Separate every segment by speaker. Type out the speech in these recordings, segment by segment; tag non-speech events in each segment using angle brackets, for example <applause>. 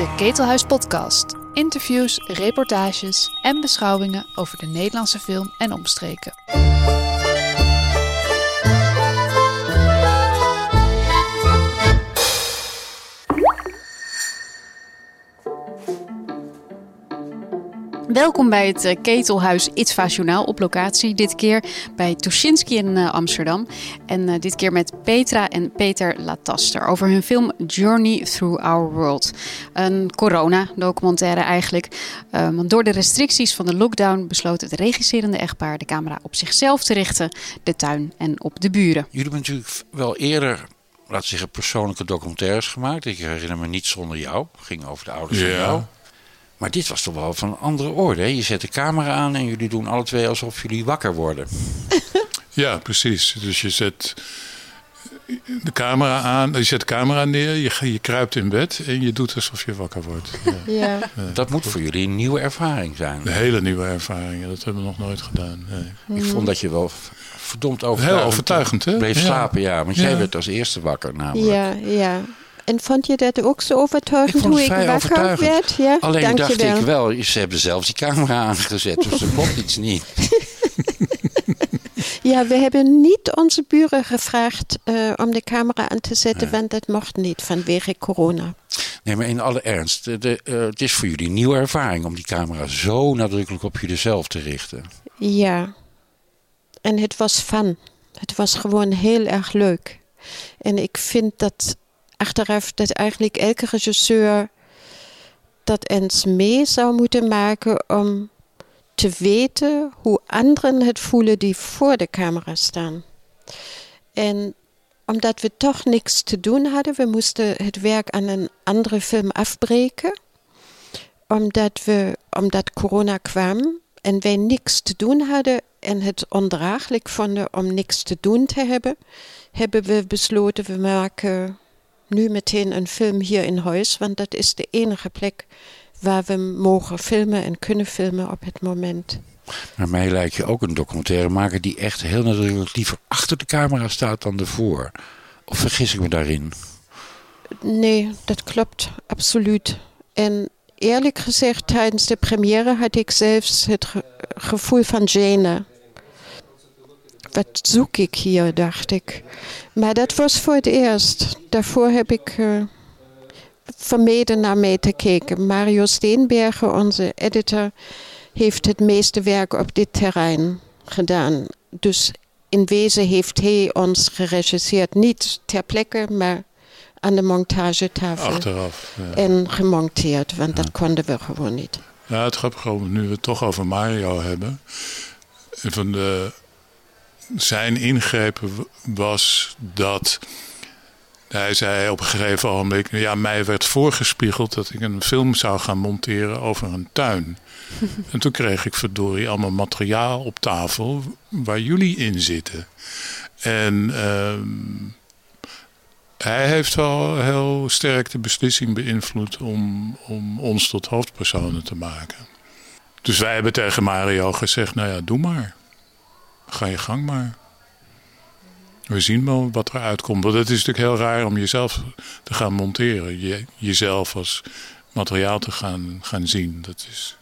Speaker 1: De Ketelhuis Podcast. Interviews, reportages en beschouwingen over de Nederlandse film en omstreken. Welkom bij het eh, Ketelhuis Itzva Journaal op locatie. Dit keer bij Tuschinski in eh, Amsterdam. En uh, dit keer met Petra en Peter Lataster over hun film Journey Through Our World. Een corona-documentaire eigenlijk. Want door de restricties van de lockdown besloot het regisserende echtpaar de camera op zichzelf te richten, de tuin en op de buren.
Speaker 2: Jullie hebben natuurlijk wel eerder laten we zeggen, persoonlijke documentaires gemaakt. Ik herinner me niet zonder jou. Het ging over de ouders
Speaker 3: Ja.
Speaker 2: van jou. Maar dit was toch wel van een andere orde. Hè? Je zet de camera aan en jullie doen alle twee alsof jullie wakker worden. <laughs>
Speaker 3: Ja, precies. Dus je zet de camera aan, je zet de camera neer, je, je kruipt in bed en je doet alsof je wakker wordt. <laughs> Ja.
Speaker 4: Ja,
Speaker 2: Dat moet voor jullie een nieuwe ervaring zijn.
Speaker 3: Een hele nieuwe ervaring, dat hebben we nog nooit gedaan. Nee.
Speaker 2: Ik vond dat je wel verdomd overtuigend,
Speaker 3: Heel overtuigend, hè?
Speaker 2: bleef
Speaker 3: Ja.
Speaker 2: slapen. Ja, want jij
Speaker 3: Ja.
Speaker 2: werd als eerste wakker namelijk.
Speaker 4: ja, ja. En vond je dat ook zo overtuigend hoe ik wakker werd? Ja,
Speaker 2: Alleen
Speaker 4: dank
Speaker 2: dacht ik wel, ze hebben zelfs die camera aangezet, dus er klopt iets niet. <laughs>
Speaker 4: Ja, we hebben niet onze buren gevraagd eh, om de camera aan te zetten, want dat mocht niet vanwege corona.
Speaker 2: Nee, maar in alle ernst, de, de, eh, het is voor jullie een nieuwe ervaring om die camera zo nadrukkelijk op jullie zelf te richten.
Speaker 4: Ja. En het was fun. Het was gewoon heel erg leuk. En ik vind dat achteraf dat eigenlijk elke regisseur dat eens mee zou moeten maken om te weten hoe anderen het voelen die voor de camera staan. En omdat we toch niks te doen hadden, we moesten het werk aan een andere film afbreken. Omdat, we, omdat corona kwam en wij niks te doen hadden en het ondraaglijk vonden om niks te doen te hebben, hebben we besloten, we maken nu meteen een film hier in huis, want dat is de enige plek waar we mogen filmen en kunnen filmen op het moment.
Speaker 2: Maar mij lijkt je ook een documentairemaker die echt heel nadrukkelijk liever achter de camera staat dan ervoor. Of vergis ik me daarin?
Speaker 4: Nee, dat klopt, absoluut. En eerlijk gezegd, tijdens de première had ik zelfs het ge- gevoel van Jane. Wat zoek ik hier, dacht ik. Maar dat was voor het eerst. Daarvoor heb ik eh, vermeden naar mee te kijken. Mario Steenbergen, onze editor, heeft het meeste werk op dit terrein gedaan. Dus in wezen heeft hij ons geregisseerd, niet ter plekke, maar aan de montagetafel.
Speaker 3: Achteraf. Ja.
Speaker 4: En gemonteerd, want dat konden we gewoon niet.
Speaker 3: Ja, het grappige, nu we het toch over Mario hebben. Een van de, zijn ingrepen w- was dat hij zei op een gegeven ogenblik... ja, mij werd voorgespiegeld dat ik een film zou gaan monteren over een tuin. <laughs> en toen kreeg ik verdorie allemaal materiaal op tafel waar jullie in zitten. En ehm, hij heeft wel heel sterk de beslissing beïnvloed om, om ons tot hoofdpersonen te maken. Dus wij hebben tegen Mario gezegd, nou ja, doe maar. Ga je gang maar. We zien wel wat eruit komt. Want het is natuurlijk heel raar om jezelf te gaan monteren. Je, jezelf als materiaal te gaan, gaan zien. Dat is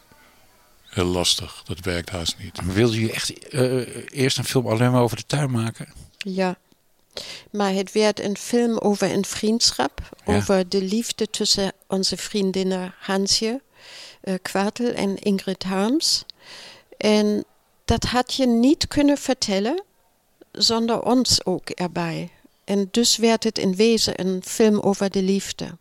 Speaker 3: heel lastig. Dat werkt haast niet.
Speaker 2: Maar wilden jullie echt eh, eerst een film alleen maar over de tuin maken?
Speaker 4: Ja. Maar het werd een film over een vriendschap.
Speaker 2: Ja.
Speaker 4: Over de liefde tussen onze vriendinnen Hansje eh Kwartel en Ingrid Harms. En dat had je niet kunnen vertellen zonder ons ook erbij. En dus werd het in wezen een film over de liefde.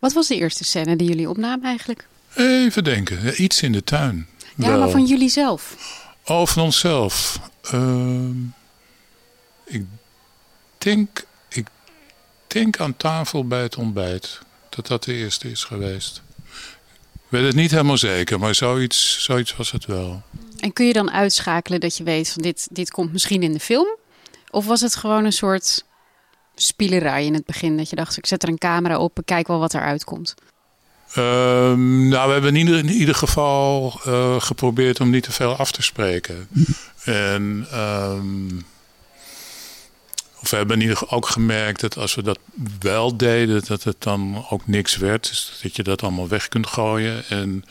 Speaker 1: Wat was de eerste scène die jullie opnamen eigenlijk?
Speaker 3: Even denken. Ja, iets in de tuin.
Speaker 1: Ja,
Speaker 3: Wel.
Speaker 1: maar van jullie zelf.
Speaker 3: Oh, van onszelf. Ehm, ik, denk, ik denk aan tafel bij het ontbijt. Dat dat de eerste is geweest. Ik weet het niet helemaal zeker, maar zoiets, zoiets was het wel.
Speaker 1: En kun je dan uitschakelen dat je weet van dit, dit komt misschien in de film? Of was het gewoon een soort spielerij in het begin? Dat je dacht, ik zet er een camera op kijk wel wat eruit komt.
Speaker 3: Ehm, nou, we hebben in ieder, in ieder geval eh, geprobeerd om niet te veel af te spreken. En ehm, of we hebben in ieder geval ook gemerkt dat als we dat wel deden, dat het dan ook niks werd. Dus dat je dat allemaal weg kunt gooien. En,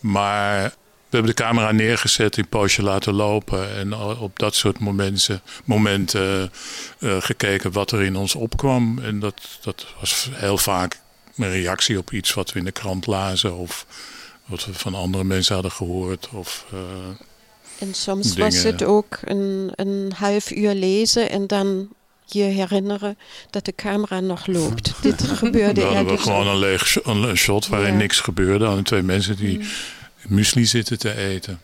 Speaker 3: maar we hebben de camera neergezet, een poosje laten lopen. En op dat soort momenten, momenten uh, gekeken wat er in ons opkwam. En dat, dat was heel vaak een reactie op iets wat we in de krant lazen. Of wat we van andere mensen hadden gehoord. Of, uh,
Speaker 4: en soms was het ook een, een half uur lezen en dan je herinneren dat de camera nog loopt. <laughs> Dit gebeurde
Speaker 3: Dan hadden we gewoon een leeg een shot waarin niks gebeurde. En twee mensen die mm. Muesli zitten te eten.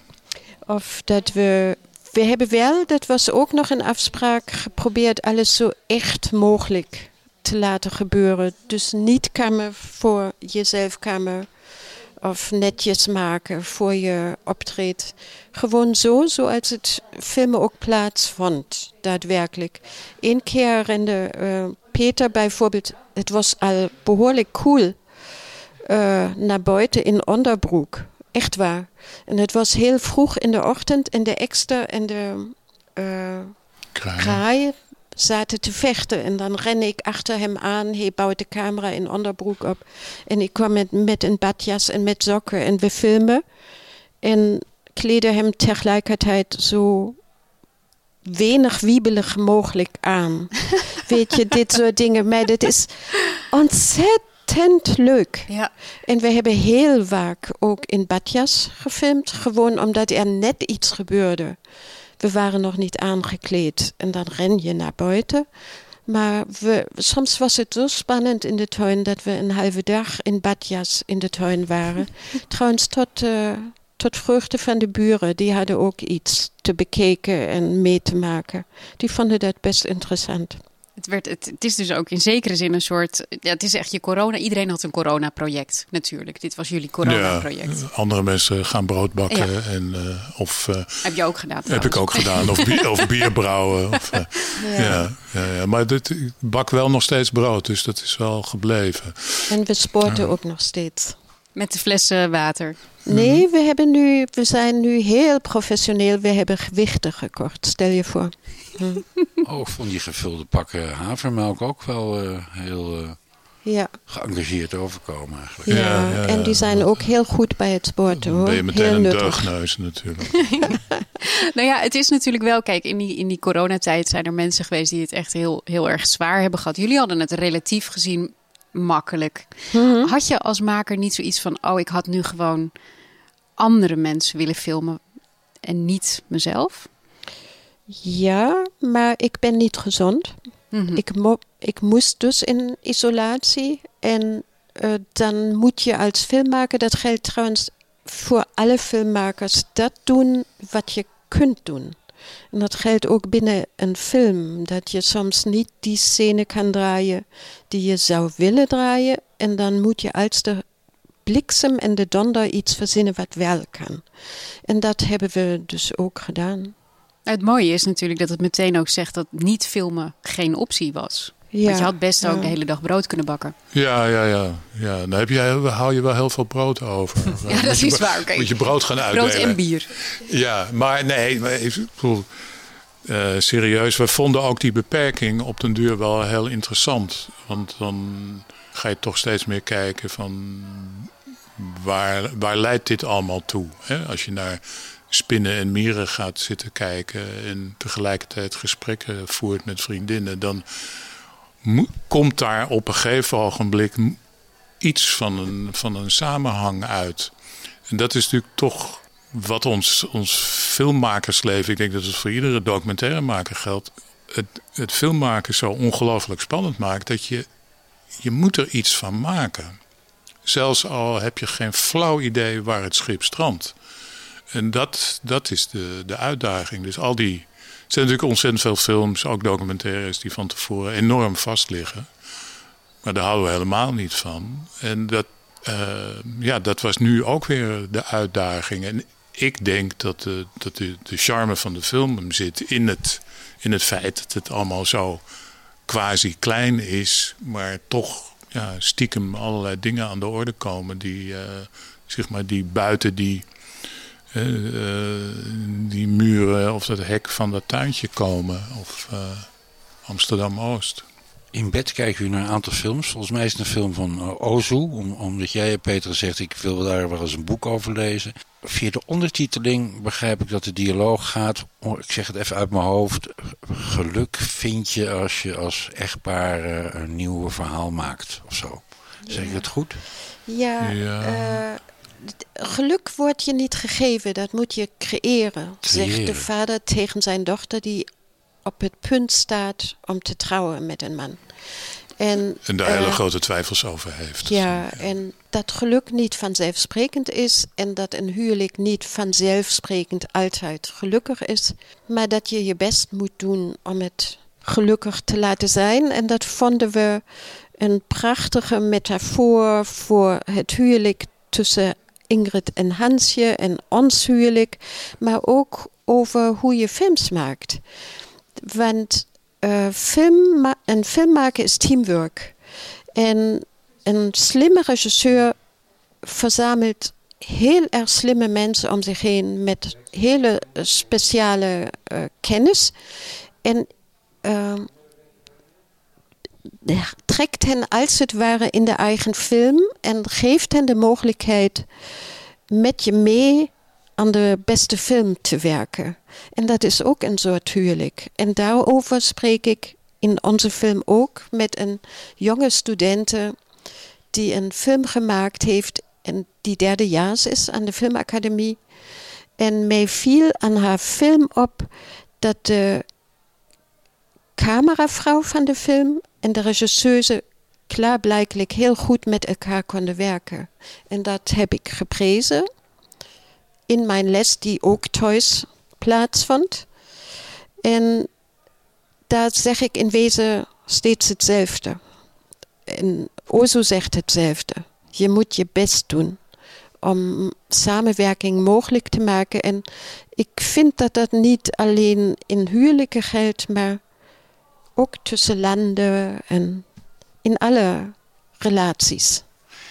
Speaker 4: Of dat we... We hebben wel, dat was ook nog een afspraak, geprobeerd alles zo echt mogelijk te laten gebeuren. Dus niet kamer voor jezelf kamer of netjes maken voor je optreedt. Gewoon zo, zoals het filmen ook plaatsvond, daadwerkelijk. Eén keer rende uh, Peter bijvoorbeeld, het was al behoorlijk cool, uh, naar buiten in onderbroek. Echt waar. En het was heel vroeg in de ochtend en de ekster en de uh, kraaien zaten te vechten. En dan rende ik achter hem aan. Hij bouwde de camera in onderbroek op. En ik kwam met, met een badjas en met sokken en we filmen. En kleedde hem tegelijkertijd zo weinig wiebelig mogelijk aan. <laughs> Weet je, dit soort dingen. Maar dat is ontzettend leuk.
Speaker 1: Ja.
Speaker 4: En we hebben heel vaak ook in badjas gefilmd. Gewoon omdat er net iets gebeurde. We waren nog niet aangekleed en dan ren je naar buiten. Maar we, soms was het zo spannend in de tuin dat we een halve dag in badjas in de tuin waren. <laughs> Trouwens, tot, uh, tot vreugde van de buren. Die hadden ook iets te bekeken en mee te maken. Die vonden dat best interessant.
Speaker 1: Het, werd, het, het, is dus ook in zekere zin een soort. Ja, het is echt je corona. Iedereen had een corona-project natuurlijk. Dit was jullie corona-project.
Speaker 3: Ja, andere mensen gaan brood bakken. En, uh, of, uh,
Speaker 1: heb je ook gedaan?
Speaker 3: Heb ik ook gedaan. Of bier, of bier brouwen. Of, <laughs> uh, ja. Ja, ja, Maar dit, ik bak wel nog steeds brood. Dus dat is wel gebleven.
Speaker 4: En we sporten ook nog steeds.
Speaker 1: Met de flessen water.
Speaker 4: Nee, we, hebben nu, we zijn nu heel professioneel. We hebben gewichten gekocht, stel je voor.
Speaker 2: Hm. <laughs> Oh, ik vond die gevulde pakken havermelk ook wel uh, heel uh, ja. geëngageerd overkomen eigenlijk.
Speaker 4: Ja, ja, en die zijn ook heel goed bij het sporten hoor.
Speaker 3: ben je meteen heel een deugneus natuurlijk. <laughs> <laughs>
Speaker 1: nou ja, het is natuurlijk wel, kijk, in die, in die coronatijd zijn er mensen geweest die het echt heel, heel erg zwaar hebben gehad. Jullie hadden het relatief gezien makkelijk. Mhm. Had je als maker niet zoiets van, oh, ik had nu gewoon andere mensen willen filmen en niet mezelf?
Speaker 4: Ja, maar ik ben niet gezond. Mhm. ik, mo ik moest dus in isolatie. En uh, dan moet je als filmmaker, dat geldt trouwens voor alle filmmakers, dat doen wat je kunt doen. En dat geldt ook binnen een film. Dat je soms niet die scène kan draaien die je zou willen draaien. En dan moet je als de bliksem en de donder iets verzinnen wat wel kan. En dat hebben we dus ook gedaan.
Speaker 1: Het mooie is natuurlijk dat het meteen ook zegt dat niet filmen geen optie was. Ja, Want je had best ook de hele dag brood kunnen bakken.
Speaker 3: Ja, ja, ja. ja. Dan heb je, hou je wel heel veel brood over. <laughs>
Speaker 1: ja, dat is waar.
Speaker 3: Okay. Moet je brood gaan uitdelen.
Speaker 1: Brood en bier.
Speaker 3: Ja, maar nee, maar ik bedoel, uh, serieus. We vonden ook die beperking op den duur wel heel interessant. Want dan ga je toch steeds meer kijken van waar, waar leidt dit allemaal toe? Hè? Als je naar spinnen en mieren gaat zitten kijken en tegelijkertijd gesprekken voert met vriendinnen, dan komt daar op een gegeven ogenblik iets van een, van een samenhang uit. En dat is natuurlijk toch wat ons, ons filmmakersleven, ik denk dat het voor iedere documentairemaker geldt, het, het filmmaken zo ongelooflijk spannend maakt dat je, je moet er iets van maken. Zelfs al heb je geen flauw idee waar het schip strandt. En dat, dat is de, de uitdaging. Dus al die. Zijn natuurlijk ontzettend veel films, ook documentaires, die van tevoren enorm vast liggen. Maar daar houden we helemaal niet van. En dat, uh, ja, dat was nu ook weer de uitdaging. En ik denk dat, de, dat de, charme van de film zit in het, in het feit dat het allemaal zo quasi klein is, maar toch ja, stiekem allerlei dingen aan de orde komen die, uh, zeg maar, die buiten die die muren of dat hek van dat tuintje komen. Of uh, Amsterdam-Oost.
Speaker 2: In bed kijken u naar een aantal films. Volgens mij is het een film van uh, Ozu. Om, omdat jij, Peter, zegt ik wil daar wel eens een boek over lezen. Via de ondertiteling begrijp ik dat de dialoog gaat. Oh, ik zeg het even uit mijn hoofd. Geluk vind je als je als echtpaar uh, een nieuw verhaal maakt of zo. Zeg ik het goed?
Speaker 4: Ja, ja. Uh, geluk wordt je niet gegeven, dat moet je creëren, creëren, zegt de vader tegen zijn dochter die op het punt staat om te trouwen met een man.
Speaker 3: En, en daar uh, hele grote twijfels over heeft.
Speaker 4: Ja, en dat geluk niet vanzelfsprekend is en dat een huwelijk niet vanzelfsprekend altijd gelukkig is, maar dat je je best moet doen om het gelukkig te laten zijn. En dat vonden we een prachtige metafoor voor het huwelijk tussen Ingrid en Hansje en ons huwelijk, maar ook over hoe je films maakt. Want uh, film, een film maken is teamwork. En een slimme regisseur verzamelt heel erg slimme mensen om zich heen met hele speciale uh, kennis. En trekt hen als het ware in de eigen film en geeft hen de mogelijkheid met je mee aan de beste film te werken. En dat is ook een soort huwelijk. En daarover spreek ik in onze film ook met een jonge studente die een film gemaakt heeft en die derdejaars is aan de filmacademie. En mij viel aan haar film op dat de cameravrouw van de film en de regisseuse klaarblijkelijk heel goed met elkaar konden werken. En dat heb ik geprezen in mijn les, die ook thuis plaatsvond. En daar zeg ik in wezen steeds hetzelfde. En Ozo zegt hetzelfde. Je moet je best doen om samenwerking mogelijk te maken. En ik vind dat dat niet alleen in huwelijken geldt, maar ook tussen landen en in alle relaties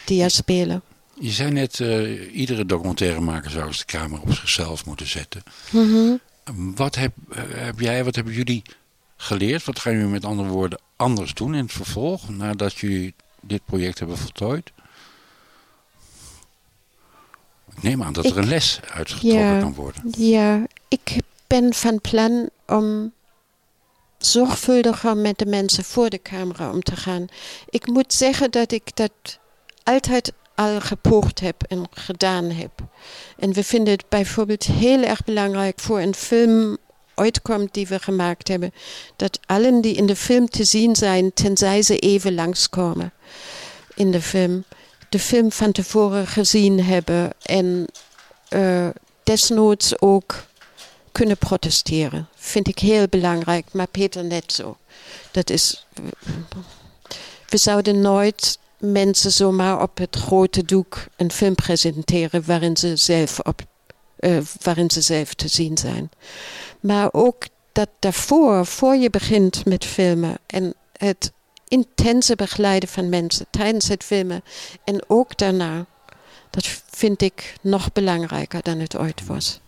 Speaker 4: die er spelen.
Speaker 2: Je zei net, uh, iedere documentairemaker zou eens de camera op zichzelf moeten zetten. Mm Wat heb, uh, heb jij, wat hebben jullie geleerd? Wat gaan jullie met andere woorden anders doen in het vervolg, nadat jullie dit project hebben voltooid? Ik neem aan dat er een les uitgetrokken
Speaker 4: ja,
Speaker 2: kan worden.
Speaker 4: Ja, ik ben van plan om zorgvuldiger met de mensen voor de camera om te gaan. Ik moet zeggen dat ik dat altijd al gepoogd heb en gedaan heb. En we vinden het bijvoorbeeld heel erg belangrijk voor een film uitkomt die we gemaakt hebben, dat allen die in de film te zien zijn, tenzij ze even langskomen in de film, de film van tevoren gezien hebben en uh, desnoods ook kunnen protesteren. Vind ik heel belangrijk, maar Peter net zo. Dat is. We zouden nooit mensen zomaar op het grote doek een film presenteren waarin ze zelf, op, uh, waarin ze zelf te zien zijn. Maar ook dat daarvoor, voor je begint met filmen en het intense begeleiden van mensen tijdens het filmen en ook daarna, dat vind ik nog belangrijker dan het ooit was.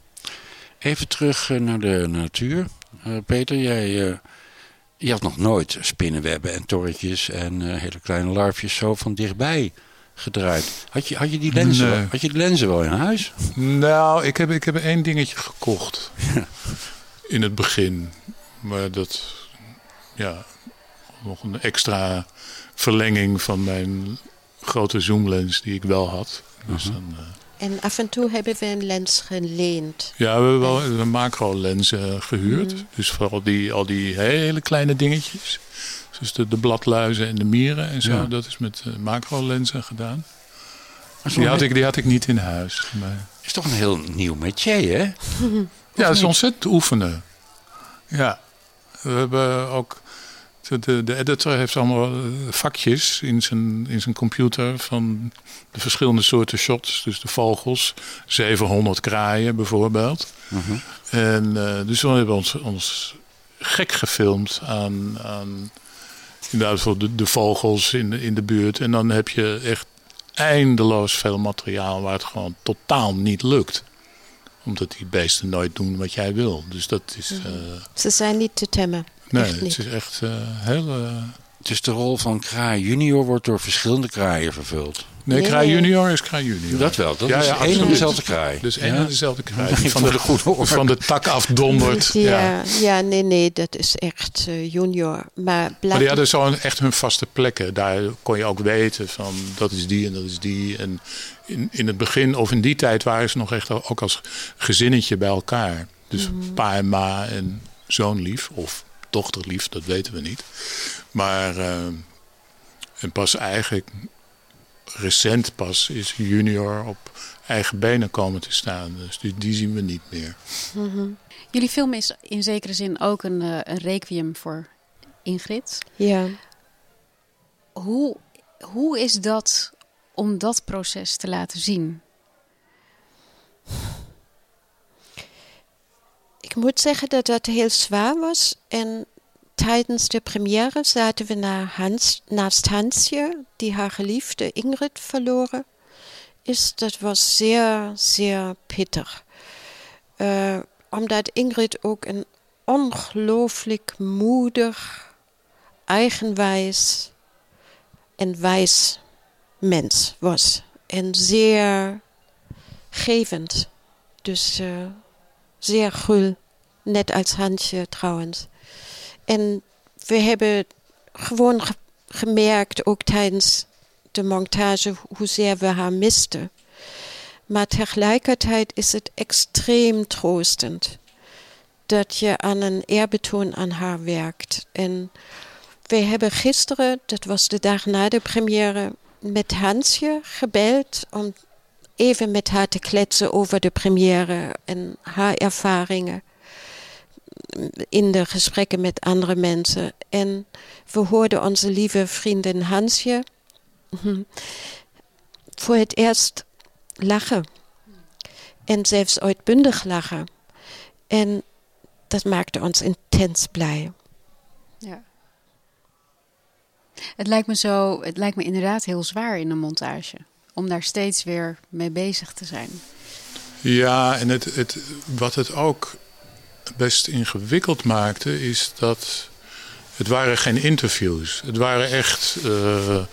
Speaker 2: Even terug eh, naar de natuur. Uh, Peter, jij uh, je had nog nooit spinnenwebben en torretjes en hele kleine larfjes zo van dichtbij gedraaid. Had je, had je, die, lenzen, had je die lenzen wel in huis?
Speaker 3: Nou, ik heb, ik heb één dingetje gekocht. In het begin. Maar dat, ja, nog een extra verlenging van mijn grote zoomlens die ik wel had. Dus -huh. dan,
Speaker 4: en af en toe hebben we een lens geleend.
Speaker 3: Ja, we hebben wel een macro-lens uh, gehuurd. Mm. Dus vooral die, al die hele kleine dingetjes. Dus de, de bladluizen en de mieren en zo. Ja. Dat is met uh, macro-lenzen gedaan. Die had, ik, die had ik niet in huis. Maar...
Speaker 2: Is toch een heel nieuw métier, hè?
Speaker 3: ja, dat is ontzettend oefenen. Ja. We hebben ook de, de editor heeft allemaal eh, vakjes in zijn, in zijn computer van de verschillende soorten shots. Dus de vogels, 700 kraaien bijvoorbeeld. -huh. En uh, dus we hebben ons, ons gek gefilmd aan, aan inderdaad voor de, de vogels in de, in de buurt. En dan heb je echt eindeloos veel materiaal waar het gewoon totaal niet lukt omdat die beesten nooit doen wat jij wil. Dus dat is. Uh...
Speaker 4: Ze zijn niet te temmen.
Speaker 3: Nee,
Speaker 4: Echt
Speaker 3: het is echt uh, heel... Uh...
Speaker 2: Dus de rol van Kraai junior wordt door verschillende kraaien vervuld.
Speaker 3: Nee, nee. Kraai junior is Kraai junior.
Speaker 2: Dat wel, dat ja, is ja, één en dezelfde kraai.
Speaker 3: Dus één
Speaker 2: ja?
Speaker 3: en dezelfde kraai.
Speaker 2: Nee,
Speaker 3: van, de, goede van de tak afdondert.
Speaker 4: Ja, ja, nee, nee, dat is echt uh, junior. Maar,
Speaker 3: maar die hadden zo echt hun vaste plekken. Daar kon je ook weten van dat is die en dat is die. En in, in het begin, of in die tijd, waren ze nog echt ook als gezinnetje bij elkaar. Dus mm. pa en ma en zoonlief, of dochterlief, dat weten we niet. Maar uh, en pas eigenlijk recent pas is junior op eigen benen komen te staan. Dus die, die zien we niet meer.
Speaker 1: Mm -hmm. Jullie film is in zekere zin ook een, uh, een requiem voor Ingrid.
Speaker 4: Ja.
Speaker 1: Hoe, hoe is dat om dat proces te laten zien?
Speaker 4: Ik moet zeggen dat dat heel zwaar was. En tijdens de première zaten we naar Hans, naast Hansje, die haar geliefde Ingrid verloren is. Dat was zeer, zeer pittig. Uh, omdat Ingrid ook een ongelooflijk moedig, eigenwijs en wijs mens was. En zeer gevend. Dus uh, zeer gul. Net als Hansje trouwens. En we hebben gewoon ge gemerkt, ook tijdens de montage, hoezeer we haar misten. Maar tegelijkertijd is het extreem troostend dat je aan een eerbetoon aan haar werkt. En we hebben gisteren, dat was de dag na de première, met Hansje gebeld om even met haar te kletsen over de première en haar ervaringen in de gesprekken met andere mensen. En we hoorden onze lieve vriendin Hansje <laughs> voor het eerst lachen. En zelfs uitbundig lachen. En dat maakte ons intens blij.
Speaker 1: Ja. Het lijkt me zo, het lijkt me inderdaad heel zwaar in een montage. Om daar steeds weer mee bezig te zijn.
Speaker 3: Ja, en het, het, wat het ook best ingewikkeld maakte, is dat het waren geen interviews. Het waren echt uh, uh,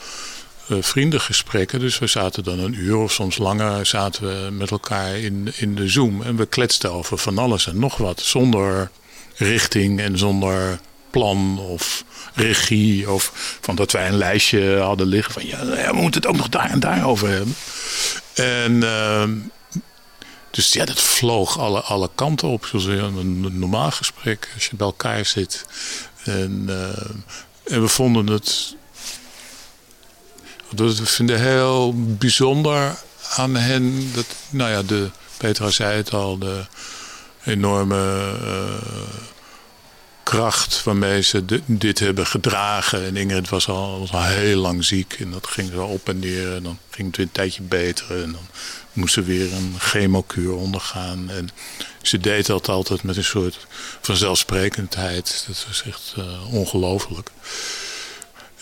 Speaker 3: vriendengesprekken. Dus we zaten dan een uur of soms langer zaten we met elkaar in, in de Zoom. En we kletsten over van alles en nog wat. Zonder richting en zonder plan of regie. Of van dat wij een lijstje hadden liggen van ja, we moeten het ook nog daar en daar over hebben. En uh, dus ja, dat vloog alle, alle kanten op. Zoals een normaal gesprek als je bij elkaar zit. En, uh, en we vonden het. We vinden heel bijzonder aan hen. Dat, nou ja, de, Petra zei het al, de enorme uh, kracht waarmee ze dit hebben gedragen. En Ingrid was al, al heel lang ziek en dat ging zo op en neer. En dan ging het weer een tijdje beter. En dan moest ze weer een chemokuur ondergaan. En ze deed dat altijd met een soort vanzelfsprekendheid. Dat was echt uh, ongelooflijk.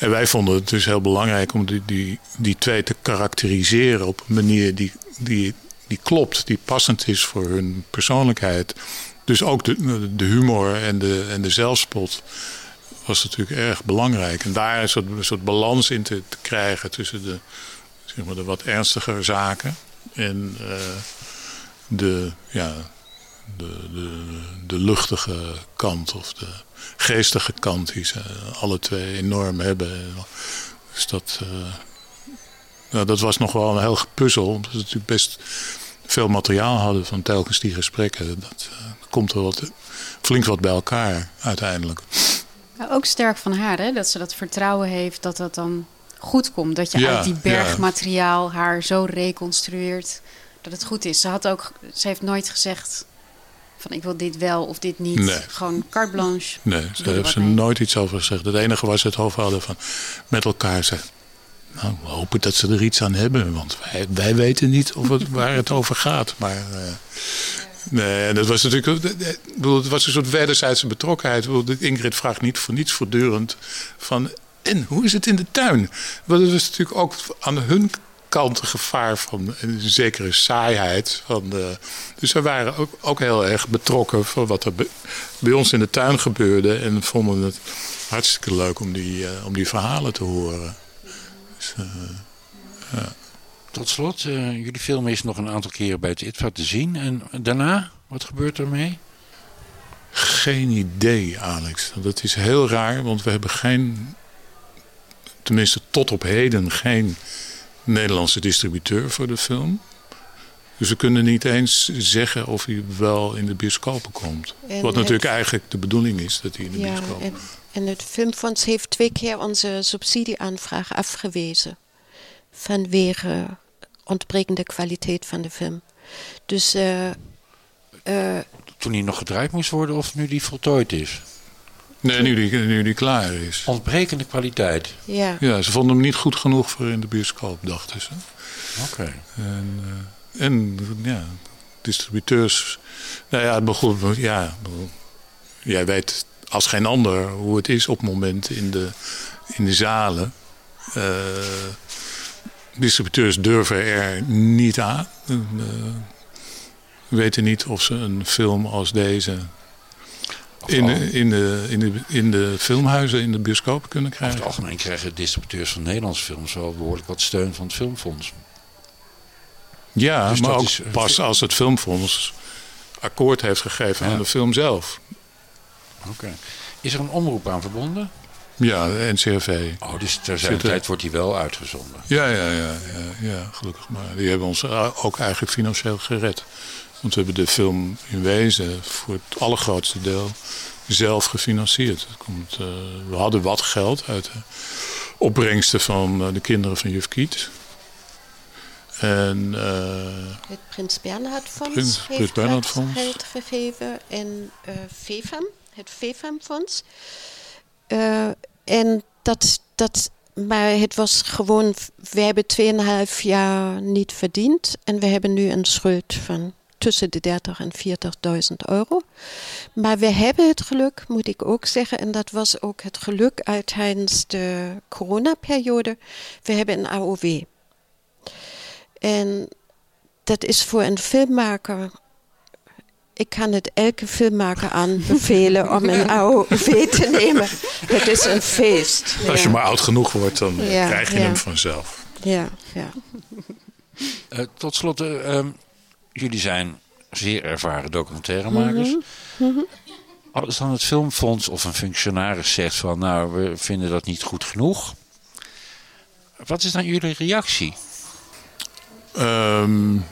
Speaker 3: En wij vonden het dus heel belangrijk om die, die, die twee te karakteriseren op een manier die, die, die klopt, die passend is voor hun persoonlijkheid. Dus ook de, de humor en de, en de zelfspot was natuurlijk erg belangrijk. En daar een soort, een soort balans in te, krijgen tussen de, zeg maar, de wat ernstigere zaken en uh, de, ja, de, de, de luchtige kant of de geestige kant die ze alle twee enorm hebben. Dus dat, uh, nou, dat was nog wel een heel puzzel, omdat ze natuurlijk best veel materiaal hadden van telkens die gesprekken. Dat uh, komt er wat, flink wat bij elkaar uiteindelijk.
Speaker 1: Ook sterk van haar, hè? dat ze dat vertrouwen heeft dat dat dan goed komt. Dat je
Speaker 3: Ja,
Speaker 1: uit die berg materiaal haar zo reconstrueert dat het goed is. Ze, had ook, ze heeft nooit gezegd van ik wil dit wel of dit niet.
Speaker 3: Nee.
Speaker 1: Gewoon carte blanche.
Speaker 3: Nee, daar heeft ze
Speaker 1: mee.
Speaker 3: nooit iets over gezegd. Het enige ze het hadden van met elkaar zeggen. Nou, we hopen dat ze er iets aan hebben. Want wij, wij weten niet of het, <laughs> waar het over gaat. Maar eh, nee, en dat was natuurlijk. ik bedoel, Het was een soort wederzijdse betrokkenheid. Bedoel, Ingrid vraagt niet voor niets voortdurend van. En hoe is het in de tuin? Want het was natuurlijk ook aan hun markante gevaar van een zekere saaiheid. Van de, dus ze waren ook, ook heel erg betrokken van wat er bij ons in de tuin gebeurde. En vonden het hartstikke leuk om die, uh, om die verhalen te horen. Dus, uh,
Speaker 2: ja. Tot slot, uh, jullie film is nog een aantal keren bij het ITVA te zien. En daarna, wat gebeurt er mee?
Speaker 3: Geen idee, Alex. Dat is heel raar, want we hebben geen, tenminste tot op heden, geen Nederlandse distributeur voor de film. Dus we kunnen niet eens zeggen of hij wel in de bioscopen komt. Wat natuurlijk eigenlijk de bedoeling is, dat hij in de ja, bioscopen
Speaker 4: en, en het Filmfonds heeft twee keer onze subsidieaanvraag afgewezen. Vanwege ontbrekende kwaliteit van de film. Dus... Uh,
Speaker 2: uh, Toen hij nog gedraaid moest worden of nu die voltooid is?
Speaker 3: Nee, nu die, nu die klaar is.
Speaker 2: Ontbrekende kwaliteit?
Speaker 4: Ja.
Speaker 3: Ja, ze vonden hem niet goed genoeg voor in de bioscoop, dachten ze.
Speaker 2: Oké.
Speaker 3: En, uh, en ja, distributeurs... Nou ja, het begon, ja, jij weet als geen ander hoe het is op het moment in de, in de zalen. Uh, distributeurs durven er niet aan. Uh, weten niet of ze een film als deze in de, in, de, in, de, in de filmhuizen, in de bioscopen kunnen krijgen.
Speaker 2: Over het algemeen krijgen distributeurs van Nederlandse films wel behoorlijk wat steun van het filmfonds.
Speaker 3: Ja, dus maar ook is, pas als het filmfonds akkoord heeft gegeven ja. aan de film zelf.
Speaker 2: Oké. Is er een omroep aan verbonden?
Speaker 3: Ja, de NCRV.
Speaker 2: Oh, dus ter zijn tijd wordt die wel uitgezonden?
Speaker 3: Ja, ja, ja, ja, ja, gelukkig maar. Die hebben ons ook eigenlijk financieel gered. Want we hebben de film in wezen voor het allergrootste deel zelf gefinancierd. Komt, uh, we hadden wat geld uit de opbrengsten van uh, de kinderen van Juf Kiet. En, uh,
Speaker 4: het Prins Bernhard Fonds
Speaker 3: Prins,
Speaker 4: heeft
Speaker 3: Prins Bernhard Fonds.
Speaker 4: geld gegeven en FEFAM, het FEFAM Fonds. en dat, dat, maar het was gewoon, we hebben 2,5 jaar niet verdiend en we hebben nu een schuld van tussen de 30 en 40.000 euro. Maar we hebben het geluk, moet ik ook zeggen, en dat was ook het geluk uit tijdens de coronaperiode. We hebben een AOW. En dat is voor een filmmaker ik kan het elke filmmaker aanbevelen om een <laughs> AOV te nemen. Het is een feest.
Speaker 3: Als je maar oud genoeg wordt, dan krijg je hem vanzelf.
Speaker 4: Ja, ja.
Speaker 2: Uh, tot slot, uh, jullie zijn zeer ervaren documentairemakers. Mm -hmm. Als dan het filmfonds of een functionaris zegt van nou we vinden dat niet goed genoeg. Wat is dan jullie reactie?
Speaker 3: Um,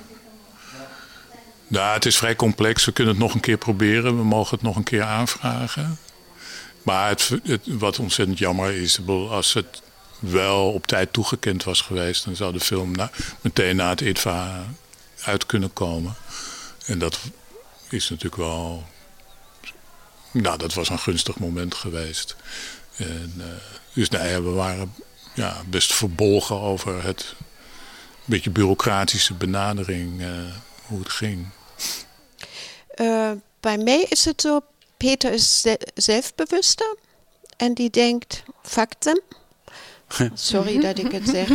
Speaker 3: nou, het is vrij complex. We kunnen het nog een keer proberen. We mogen het nog een keer aanvragen. Maar het, het, wat ontzettend jammer is, als het wel op tijd toegekend was geweest, dan zou de film meteen na het ITVA uit kunnen komen. En dat is natuurlijk wel. Nou, dat was een gunstig moment geweest. En, uh, dus nee, we waren ja, best verbolgen over het beetje bureaucratische benadering, uh, hoe het ging.
Speaker 4: Uh, bij mij is het zo, Peter is zelfbewuster en die denkt facten. <laughs> Sorry dat ik het zeg.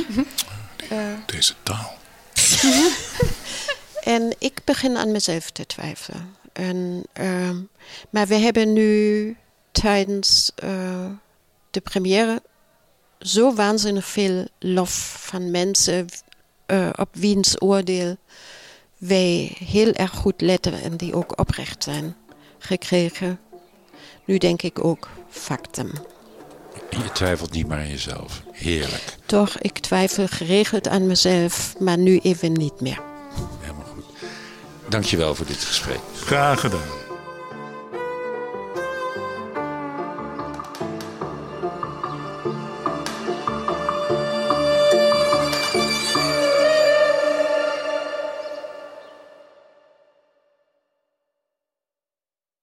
Speaker 3: Deze taal. <laughs>
Speaker 4: En ik begin aan mezelf te twijfelen. En, uh, maar we hebben nu tijdens uh, de première zo waanzinnig veel lof van mensen op wiens oordeel wij heel erg goed letten en die ook oprecht zijn gekregen. Nu denk ik ook factum.
Speaker 2: Je twijfelt niet meer aan jezelf. Heerlijk.
Speaker 4: Toch, ik twijfel geregeld aan mezelf, maar nu even niet meer.
Speaker 2: Dankjewel voor dit gesprek.
Speaker 3: Graag gedaan.